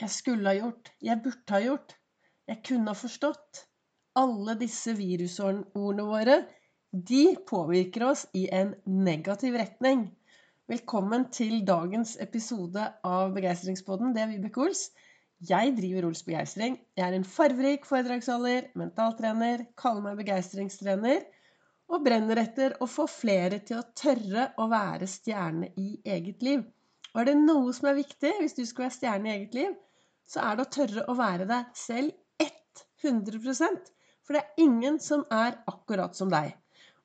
Jeg skulle ha gjort. Jeg burde ha gjort. Jeg kunne ha forstått. Alle disse virusordene våre, de påvirker oss i en negativ retning. Velkommen til dagens episode av Begeistringspodden. Det er Vibeke Ols. Jeg driver Ols Begeistring. Jeg er en farverik foredragsholder, mentaltrener, kaller meg begeistringstrener og brenner etter å få flere til å tørre å være stjerne i eget liv. Og er det noe som er viktig hvis du skal være stjerne i eget liv, så er det å tørre å være deg selv 100% For det er ingen som er akkurat som deg.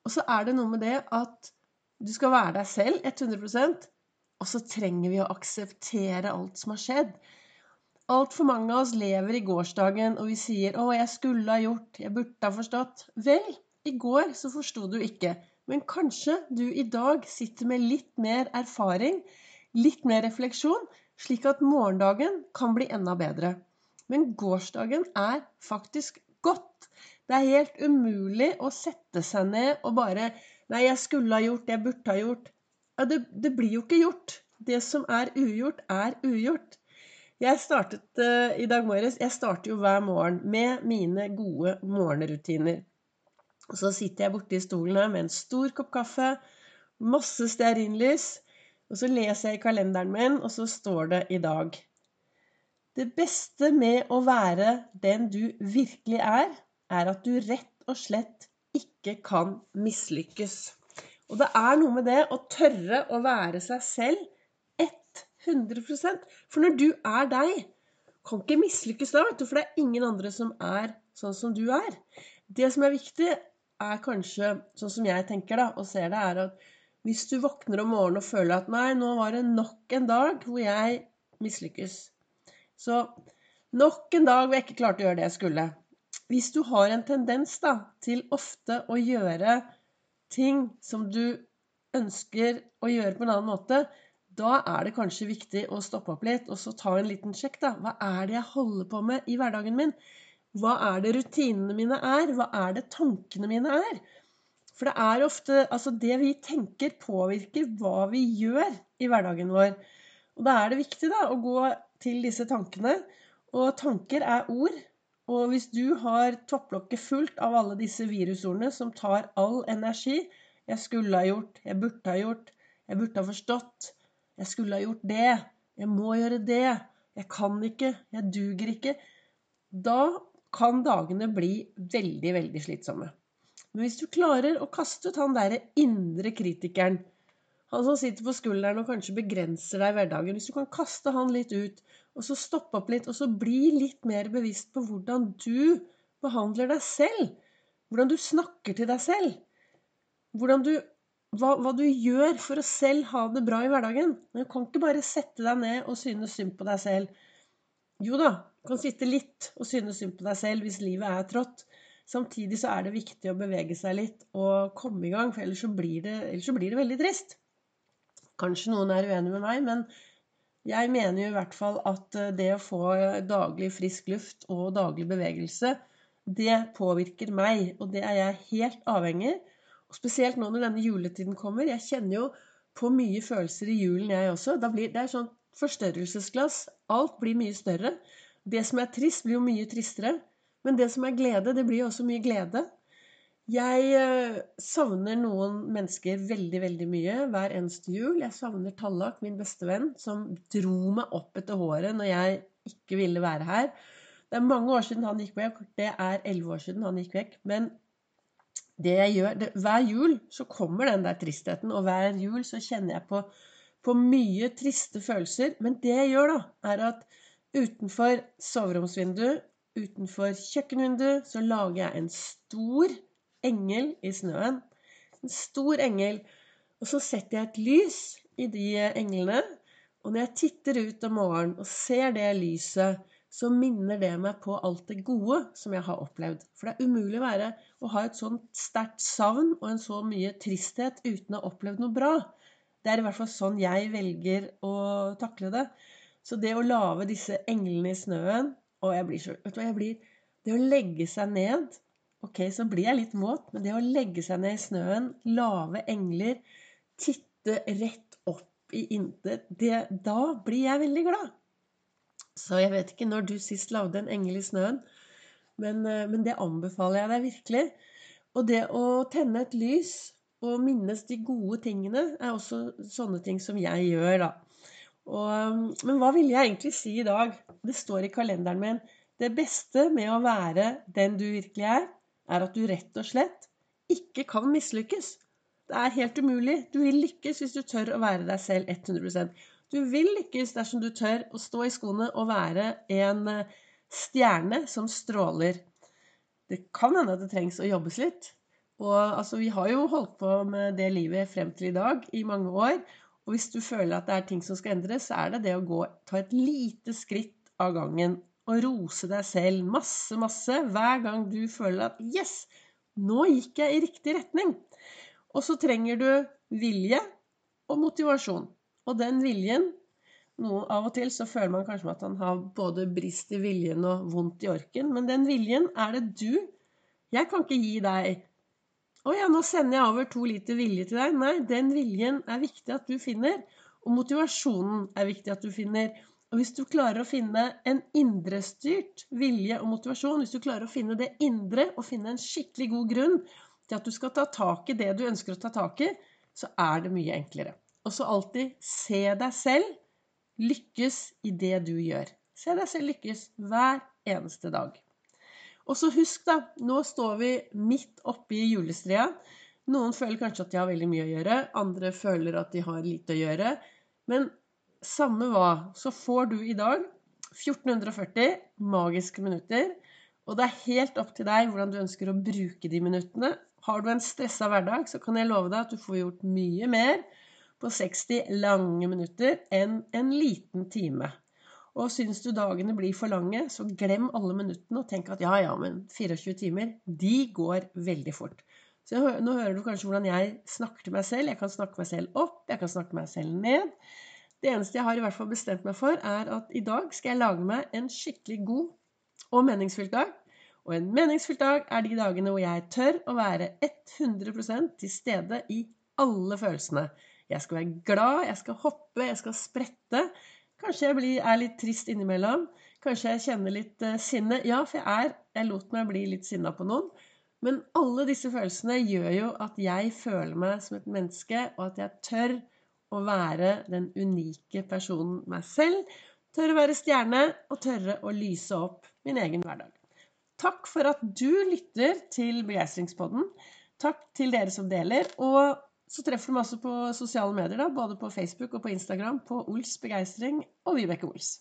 Og så er det noe med det at du skal være deg selv 100% og så trenger vi å akseptere alt som har skjedd. Altfor mange av oss lever i gårsdagen, og vi sier 'Å, jeg skulle ha gjort. Jeg burde ha forstått'. Vel, i går så forsto du ikke. Men kanskje du i dag sitter med litt mer erfaring, litt mer refleksjon, slik at morgendagen kan bli enda bedre. Men gårsdagen er faktisk godt. Det er helt umulig å sette seg ned og bare Nei, jeg skulle ha gjort, jeg burde ha gjort. Ja, det, det blir jo ikke gjort. Det som er ugjort, er ugjort. Jeg startet uh, i dag morges Jeg starter jo hver morgen med mine gode morgenrutiner. Og så sitter jeg borte i stolen her med en stor kopp kaffe, masse stearinlys, og så leser jeg i kalenderen min, og så står det i dag Det beste med å være den du virkelig er, er at du rett og slett ikke kan mislykkes. Og det er noe med det å tørre å være seg selv 100% For når du er deg, kan ikke mislykkes da, vet du, for det er ingen andre som er sånn som du er. Det som er viktig, er kanskje, sånn som jeg tenker da, og ser det, er at hvis du våkner om morgenen og føler at nei, nå var det nok en dag hvor jeg mislykkes. Så nok en dag hvor jeg ikke klarte å gjøre det jeg skulle hvis du har en tendens da, til ofte å gjøre ting som du ønsker å gjøre på en annen måte, da er det kanskje viktig å stoppe opp litt og så ta en liten sjekk. da. Hva er det jeg holder på med i hverdagen min? Hva er det rutinene mine er? Hva er det tankene mine er? For det er ofte Altså, det vi tenker, påvirker hva vi gjør i hverdagen vår. Og da er det viktig da, å gå til disse tankene. Og tanker er ord. Og hvis du har topplokket fullt av alle disse virusordene som tar all energi 'Jeg skulle ha gjort. Jeg burde ha gjort. Jeg burde ha forstått. Jeg skulle ha gjort det. Jeg må gjøre det. Jeg kan ikke. Jeg duger ikke.' Da kan dagene bli veldig, veldig slitsomme. Men hvis du klarer å kaste ut han derre indre kritikeren, han som sitter på skulderen og kanskje begrenser deg i hverdagen, hvis du kan kaste han litt ut og så stoppe opp litt, og så bli litt mer bevisst på hvordan du behandler deg selv. Hvordan du snakker til deg selv. Hvordan du, hva, hva, du gjør for å selv ha det bra i hverdagen. Men du kan ikke bare sette deg ned og synes synd på deg selv. Jo da, du kan sitte litt og synes synd på deg selv hvis livet er trått. Samtidig så er det viktig å bevege seg litt og komme i gang, for ellers så blir det, så blir det veldig trist. Kanskje noen er uenig med meg, men jeg mener jo i hvert fall at eh, det å få daglig frisk luft og daglig bevegelse, det påvirker meg, og det er jeg helt avhengig Og spesielt nå når denne juletiden kommer. Jeg kjenner jo på mye følelser i julen, jeg også. Blir, det er sånn forstørrelsesglass. Alt blir mye større. Det som er trist, blir jo mye tristere. Men det som er glede, det blir jo også mye glede. Jeg eh, savner noen mennesker veldig, veldig mye hver eneste jul. Jeg savner Tallak, min beste venn, som dro meg opp etter håret når jeg ikke ville være her. Det er mange år siden han gikk vekk. Det er elleve år siden han gikk vekk. Men det jeg gjør det, Hver jul så kommer den der tristheten, og hver jul så kjenner jeg på, på mye triste følelser. Men det jeg gjør, da, er at utenfor soveromsvinduet, utenfor kjøkkenvinduet, så lager jeg en stor engel i snøen. En stor engel. Og så setter jeg et lys i de englene. Og når jeg titter ut om morgenen og ser det lyset, så minner det meg på alt det gode som jeg har opplevd. For det er umulig å, være, å ha et sånt sterkt savn og en så mye tristhet uten å ha opplevd noe bra. Det er i hvert fall sånn jeg velger å takle det. Så det å lage disse englene i snøen Og jeg blir så Vet du hva jeg blir? Det å legge seg ned Ok, så blir jeg litt våt, men det å legge seg ned i snøen, lave engler, titte rett opp i intet, da blir jeg veldig glad. Så jeg vet ikke når du sist lagde en engel i snøen, men, eh, men det anbefaler jeg deg virkelig. Og det å tenne et lys og minnes de gode tingene er også sånne ting som jeg gjør, da. Og, men hva ville jeg egentlig si i dag? Det står i kalenderen min. Det beste med å være den du virkelig er, er at du rett og slett ikke kan mislykkes. Det er helt umulig. Du vil lykkes hvis du tør å være deg selv 100% Du vil lykkes dersom du tør å stå i skoene og være en eh, stjerne som stråler. Det kan hende at det trengs å jobbes litt. Og altså, vi har jo holdt på med det livet frem til i dag i mange år. Og hvis du føler at det er ting som skal endres, så er det det å gå, ta et lite skritt av gangen. Og rose deg selv masse, masse hver gang du føler at Yes! Nå gikk jeg i riktig retning. Og så trenger du vilje og motivasjon. Og den viljen noe Av og til så føler man kanskje at han har både brist i viljen og vondt i orken. Men den viljen er det du. Jeg kan ikke gi deg Å ja, nå sender jeg over to liter vilje til deg. Nei, den viljen er viktig at du finner. Og motivasjonen er viktig at du finner. Og hvis du klarer å finne en indrestyrt vilje og motivasjon, hvis du klarer å finne det indre og finne en skikkelig god grunn til at du skal ta tak i det du ønsker å ta tak i, så er det mye enklere. Og så alltid se deg selv lykkes i det du gjør. Se deg selv lykkes hver eneste dag. Og så husk, da, nå står vi midt oppe i julestria. Noen føler kanskje at de har veldig mye å gjøre, andre føler at de har lite å gjøre. Men samme hva, så får du i dag 1440 magiske minutter. Og det er helt opp til deg hvordan du ønsker å bruke de minuttene. Har du en stressa hverdag, så kan jeg love deg at du får gjort mye mer på 60 lange minutter enn en liten time. Og syns du dagene blir for lange, så glem alle minuttene og tenk at ja, ja, men 24 timer, de går veldig fort. Så nå hører du kanskje hvordan jeg snakker til meg selv. Jeg kan snakke meg selv opp, jeg kan snakke meg selv ned. Det eneste jeg har i hvert fall bestemt meg for, er at i dag skal jeg lage meg en skikkelig god og meningsfylt dag. Og en meningsfylt dag er de dagene hvor jeg tør å være 100% til stede i alle følelsene. Jeg skal være glad, jeg skal hoppe, jeg skal sprette. Kanskje jeg blir, er litt trist innimellom. Kanskje jeg kjenner litt uh, sinne. Ja, for jeg er Jeg lot meg bli litt sinna på noen. Men alle disse følelsene gjør jo at jeg føler meg som et menneske, og at jeg tør å være den unike personen meg selv. Tør å være stjerne, og tørre å lyse opp min egen hverdag. Takk for at du lytter til Begeistringspodden. Takk til dere som deler. Og så treffer du masse på sosiale medier, da, både på Facebook og på Instagram, på Ols Begeistring og Vibeke Ols.